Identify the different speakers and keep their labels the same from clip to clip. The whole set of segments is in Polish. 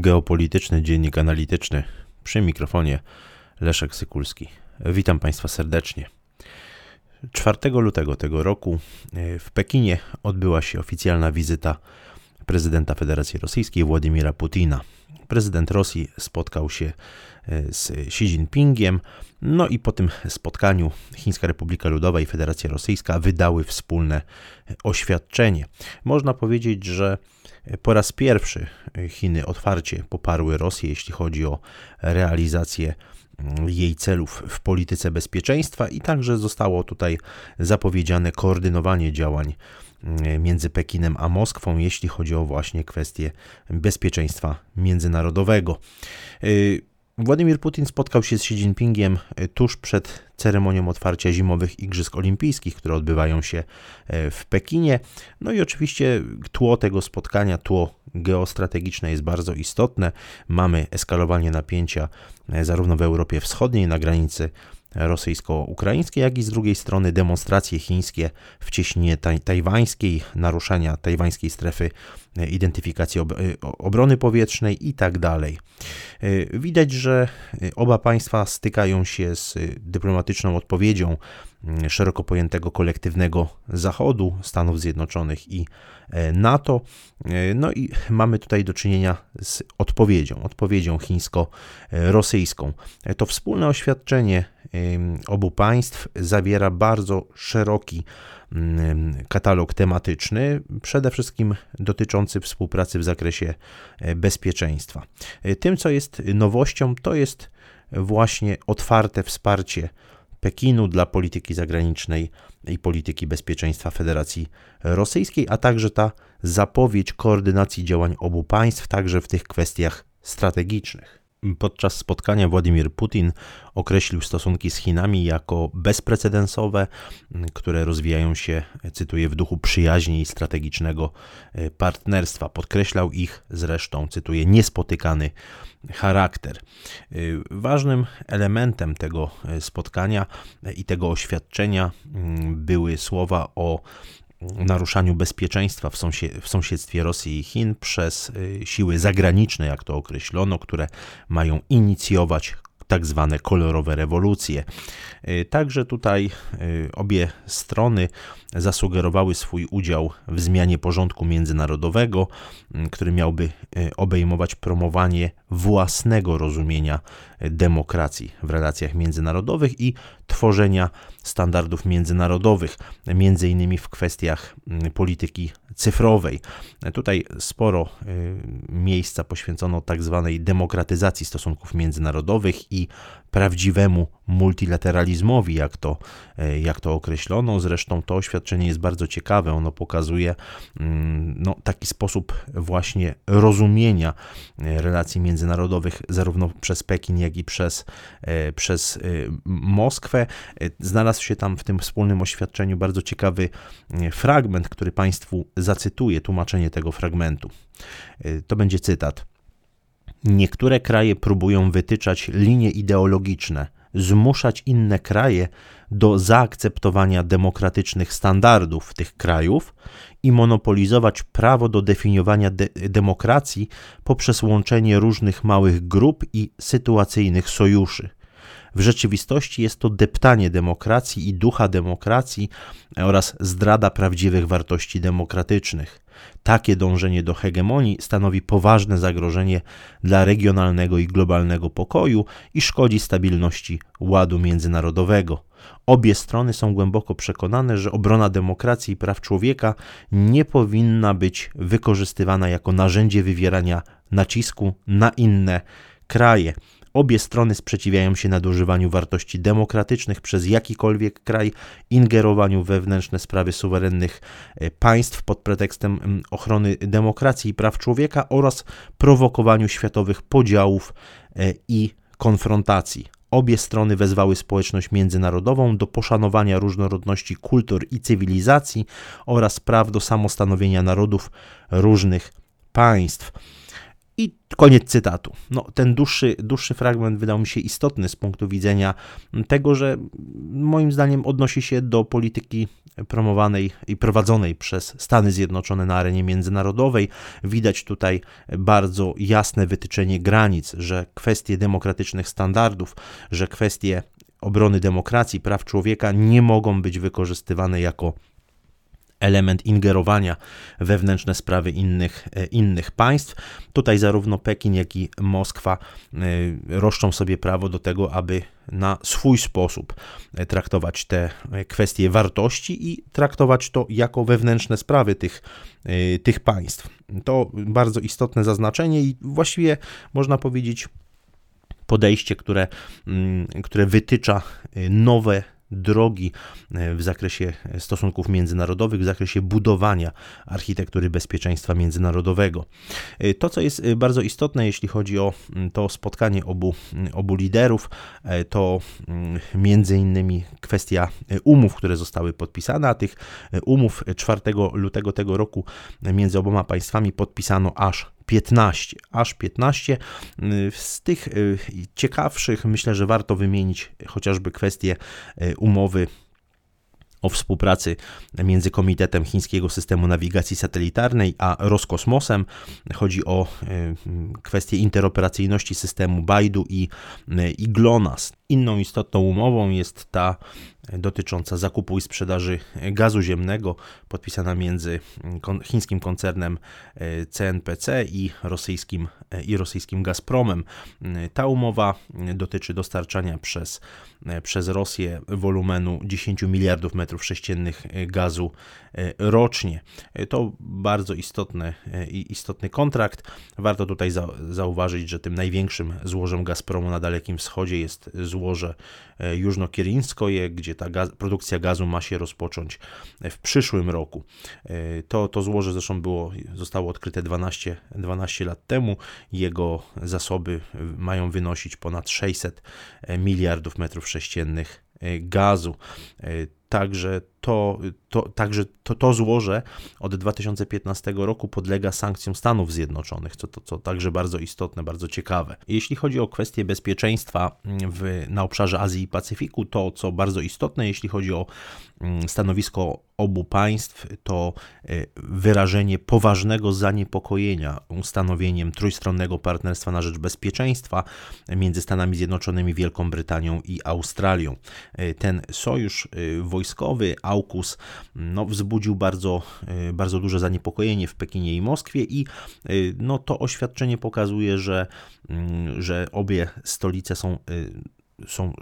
Speaker 1: Geopolityczny Dziennik Analityczny przy mikrofonie Leszek Sykulski. Witam Państwa serdecznie. 4 lutego tego roku e, w Pekinie odbyła się oficjalna wizyta prezydenta Federacji Rosyjskiej Władimira Putina. Prezydent Rosji spotkał się e, z Xi Jinpingiem, no i po tym spotkaniu Chińska Republika Ludowa i Federacja Rosyjska wydały wspólne oświadczenie. Można powiedzieć, że po raz pierwszy Chiny otwarcie poparły Rosję, jeśli chodzi o realizację mm, jej celów w polityce bezpieczeństwa, i także zostało tutaj zapowiedziane koordynowanie działań między Pekinem a Moskwą, jeśli chodzi o właśnie kwestie bezpieczeństwa międzynarodowego. Y, Władimir Putin spotkał się z Xi Jinpingiem e, tuż przed ceremonią otwarcia zimowych Igrzysk Olimpijskich, które odbywają się e, w Pekinie. No i oczywiście tło tego spotkania, tło geostrategiczne jest bardzo istotne. Mamy eskalowanie napięcia e, zarówno w Europie Wschodniej na granicy rosyjsko-ukraińskie, jak i z drugiej strony demonstracje chińskie w cieśninie taj tajwańskiej, naruszania tajwańskiej strefy e, identyfikacji ob e, obrony powietrznej i tak dalej. E, widać, że oba państwa stykają się z dyplomatyczną odpowiedzią szeroko pojętego kolektywnego Zachodu, Stanów Zjednoczonych i NATO. No i mamy tutaj do czynienia z odpowiedzią, odpowiedzią chińsko-rosyjską. To wspólne oświadczenie obu państw zawiera bardzo szeroki katalog tematyczny, przede wszystkim dotyczący współpracy w zakresie e, bezpieczeństwa. E, tym, co jest nowością, to jest właśnie otwarte wsparcie Pekinu dla polityki zagranicznej i polityki bezpieczeństwa Federacji Rosyjskiej, a także ta zapowiedź koordynacji działań obu państw, także w tych kwestiach strategicznych. Podczas spotkania Władimir Putin określił stosunki z Chinami jako bezprecedensowe, które rozwijają się, cytuję, w duchu przyjaźni i strategicznego e, partnerstwa. Podkreślał ich zresztą, cytuję, niespotykany charakter. E, ważnym elementem tego e, spotkania i tego oświadczenia mm, były słowa o naruszaniu bezpieczeństwa w, sąsie w sąsiedztwie Rosji i Chin przez y, siły zagraniczne, jak to określono, które mają inicjować tak zwane kolorowe rewolucje. Y, także tutaj y, obie strony zasugerowały swój udział w zmianie porządku międzynarodowego, który miałby obejmować promowanie własnego rozumienia demokracji w relacjach międzynarodowych i tworzenia standardów międzynarodowych, między innymi w kwestiach mm, polityki cyfrowej. Tutaj sporo y, miejsca poświęcono tak zwanej demokratyzacji stosunków międzynarodowych i prawdziwemu multilateralizmowi, jak to, y, jak to określono. Zresztą to oświadczenie jest bardzo ciekawe. Ono pokazuje mm, no, taki sposób właśnie rozumienia y, relacji międzynarodowych, zarówno przez Pekin, jak i przez, przez Moskwę. Znalazł się tam w tym wspólnym oświadczeniu bardzo ciekawy fragment, który Państwu zacytuję tłumaczenie tego fragmentu. To będzie cytat. Niektóre kraje próbują wytyczać linie ideologiczne, zmuszać inne kraje do zaakceptowania demokratycznych standardów tych krajów i monopolizować prawo do definiowania de demokracji poprzez łączenie różnych małych grup i sytuacyjnych sojuszy. W rzeczywistości jest to deptanie demokracji i ducha demokracji oraz zdrada prawdziwych wartości demokratycznych. Takie dążenie do hegemonii stanowi poważne zagrożenie dla regionalnego i globalnego pokoju i szkodzi stabilności ładu międzynarodowego. Obie strony są głęboko przekonane, że obrona demokracji i praw człowieka nie powinna być wykorzystywana jako narzędzie wywierania nacisku na inne kraje. Obie strony sprzeciwiają się nadużywaniu wartości demokratycznych przez jakikolwiek kraj, ingerowaniu we wewnętrzne sprawy suwerennych e, państw pod pretekstem ochrony demokracji i praw człowieka oraz prowokowaniu światowych podziałów e, i konfrontacji. Obie strony wezwały społeczność międzynarodową do poszanowania różnorodności kultur i cywilizacji oraz praw do samostanowienia narodów różnych państw. I koniec cytatu. No, ten dłuższy, dłuższy fragment wydał mi się istotny z punktu widzenia tego, że moim zdaniem odnosi się do polityki promowanej i prowadzonej przez Stany Zjednoczone na arenie międzynarodowej. Widać tutaj bardzo jasne wytyczenie granic, że kwestie demokratycznych standardów, że kwestie obrony demokracji, praw człowieka nie mogą być wykorzystywane jako element ingerowania wewnętrzne sprawy innych, e, innych państw. Tutaj zarówno Pekin, jak i Moskwa e, roszczą sobie prawo do tego, aby na swój sposób e, traktować te kwestie wartości i traktować to jako wewnętrzne sprawy tych, tych państw. To bardzo istotne zaznaczenie i właściwie można powiedzieć podejście, które, mm, które wytycza nowe drogi e, w zakresie stosunków międzynarodowych, w zakresie budowania architektury bezpieczeństwa międzynarodowego. E, to, co jest e, bardzo istotne, jeśli chodzi o mm, to spotkanie obu, mm, obu liderów, to mm, między innymi kwestia umów, które zostały podpisane, a tych umów 4 lutego tego roku między oboma państwami podpisano aż 15, aż 15. Z tych y, ciekawszych myślę, że warto wymienić chociażby kwestię y, umowy o współpracy między Komitetem Chińskiego Systemu Nawigacji Satelitarnej a Roskosmosem. Chodzi o y, kwestię interoperacyjności systemu Baidu i, i GLONASS. Inną istotną umową jest ta dotycząca zakupu i sprzedaży gazu ziemnego, podpisana między chińskim koncernem e, CNPC i rosyjskim, e, i rosyjskim Gazpromem. Ta umowa dotyczy dostarczania przez, e, przez Rosję wolumenu 10 miliardów metrów sześciennych gazu rocznie. To bardzo istotny, istotny kontrakt. Warto tutaj zauważyć, że tym największym złożem Gazpromu na Dalekim Wschodzie jest złoże Jużno-Kieryńskoje, gdzie ta gaz, produkcja gazu ma się rozpocząć w przyszłym roku. E, to, to złoże zresztą było, zostało odkryte 12, 12 lat temu. Jego zasoby mają wynosić ponad 600 miliardów metrów sześciennych e, gazu. Także to, to, także to, to złoże od 2015 roku podlega sankcjom Stanów Zjednoczonych, co, to, co także bardzo istotne, bardzo ciekawe. Jeśli chodzi o kwestie bezpieczeństwa w, na obszarze Azji i Pacyfiku, to co bardzo istotne, jeśli chodzi o mm, stanowisko obu państw, to e, wyrażenie poważnego zaniepokojenia ustanowieniem trójstronnego partnerstwa na rzecz bezpieczeństwa między Stanami Zjednoczonymi, Wielką Brytanią i Australią. E, ten sojusz e, wojskowy, AUKUS no, wzbudził bardzo, y, bardzo duże zaniepokojenie w Pekinie i Moskwie i y, no, to oświadczenie pokazuje, że, mm, że obie stolice są y, są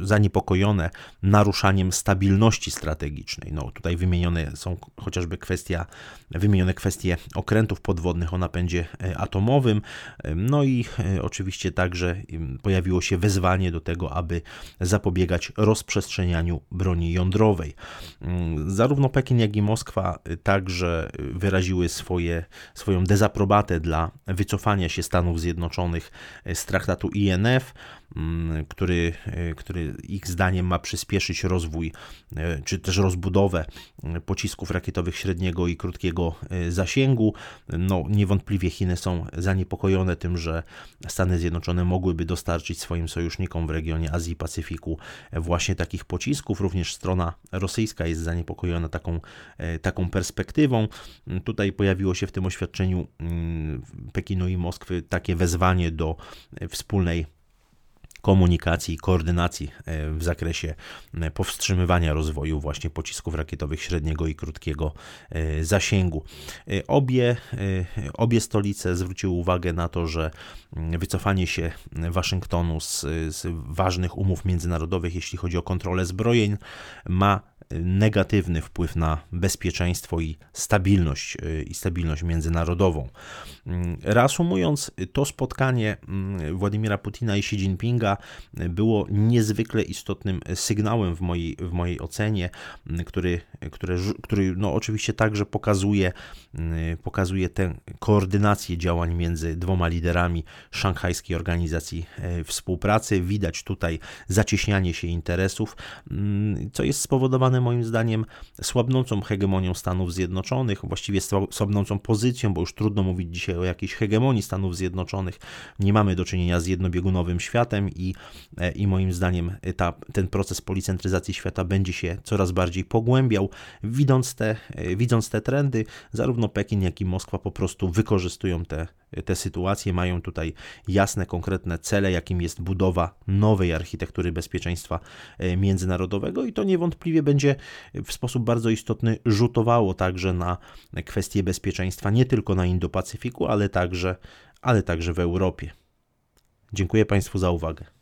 Speaker 1: zaniepokojone naruszaniem stabilności strategicznej. No, tutaj wymienione są chociażby kwestia, wymienione kwestie okrętów podwodnych o napędzie e, atomowym, e, no i e, oczywiście także pojawiło się wezwanie do tego, aby zapobiegać rozprzestrzenianiu broni jądrowej. Mm, zarówno Pekin, jak i Moskwa także wyraziły swoje, swoją dezaprobatę dla wycofania się Stanów Zjednoczonych z traktatu INF, który, e, który ich zdaniem ma przyspieszyć rozwój e, czy też rozbudowę e, pocisków rakietowych średniego i krótkiego zasięgu. No, niewątpliwie Chiny są zaniepokojone tym, że Stany Zjednoczone mogłyby dostarczyć swoim sojusznikom w regionie Azji i Pacyfiku właśnie takich pocisków. Również strona rosyjska jest zaniepokojona taką, taką perspektywą. Tutaj pojawiło się w tym oświadczeniu mm, Pekinu i Moskwy takie wezwanie do wspólnej komunikacji i koordynacji e, w zakresie e, powstrzymywania rozwoju właśnie pocisków rakietowych średniego i krótkiego e, zasięgu. Obie, obie stolice zwróciły uwagę na to, że mm, wycofanie się Waszyngtonu z, z ważnych umów międzynarodowych, jeśli chodzi o kontrolę zbrojeń, ma negatywny wpływ na bezpieczeństwo i stabilność, y, i stabilność międzynarodową. Mm, reasumując, to spotkanie mm, Władimira Putina i Xi Jinpinga było niezwykle istotnym sygnałem w mojej, w mojej ocenie, mm, który, który, który no oczywiście także pokazuje, pokazuje tę koordynację działań między dwoma liderami Szanghajskiej Organizacji Współpracy. Widać tutaj zacieśnianie się interesów, co jest spowodowane spowodowane moim zdaniem słabnącą hegemonią Stanów Zjednoczonych, właściwie słabnącą pozycją, bo już trudno mówić dzisiaj o jakiejś hegemonii Stanów Zjednoczonych. Nie mamy do czynienia z jednobiegunowym światem i, e, i moim zdaniem ta, ten proces policentryzacji świata będzie się coraz bardziej pogłębiał. Widząc te, e, widząc te trendy, zarówno Pekin, jak i Moskwa po prostu wykorzystują te, te sytuacje, mają tutaj jasne, konkretne cele, jakim jest budowa nowej architektury bezpieczeństwa e, międzynarodowego i to niewątpliwie będzie w sposób bardzo istotny rzutowało także na kwestie bezpieczeństwa nie tylko na Indo-Pacyfiku, ale także, ale także w Europie. Dziękuję Państwu za uwagę.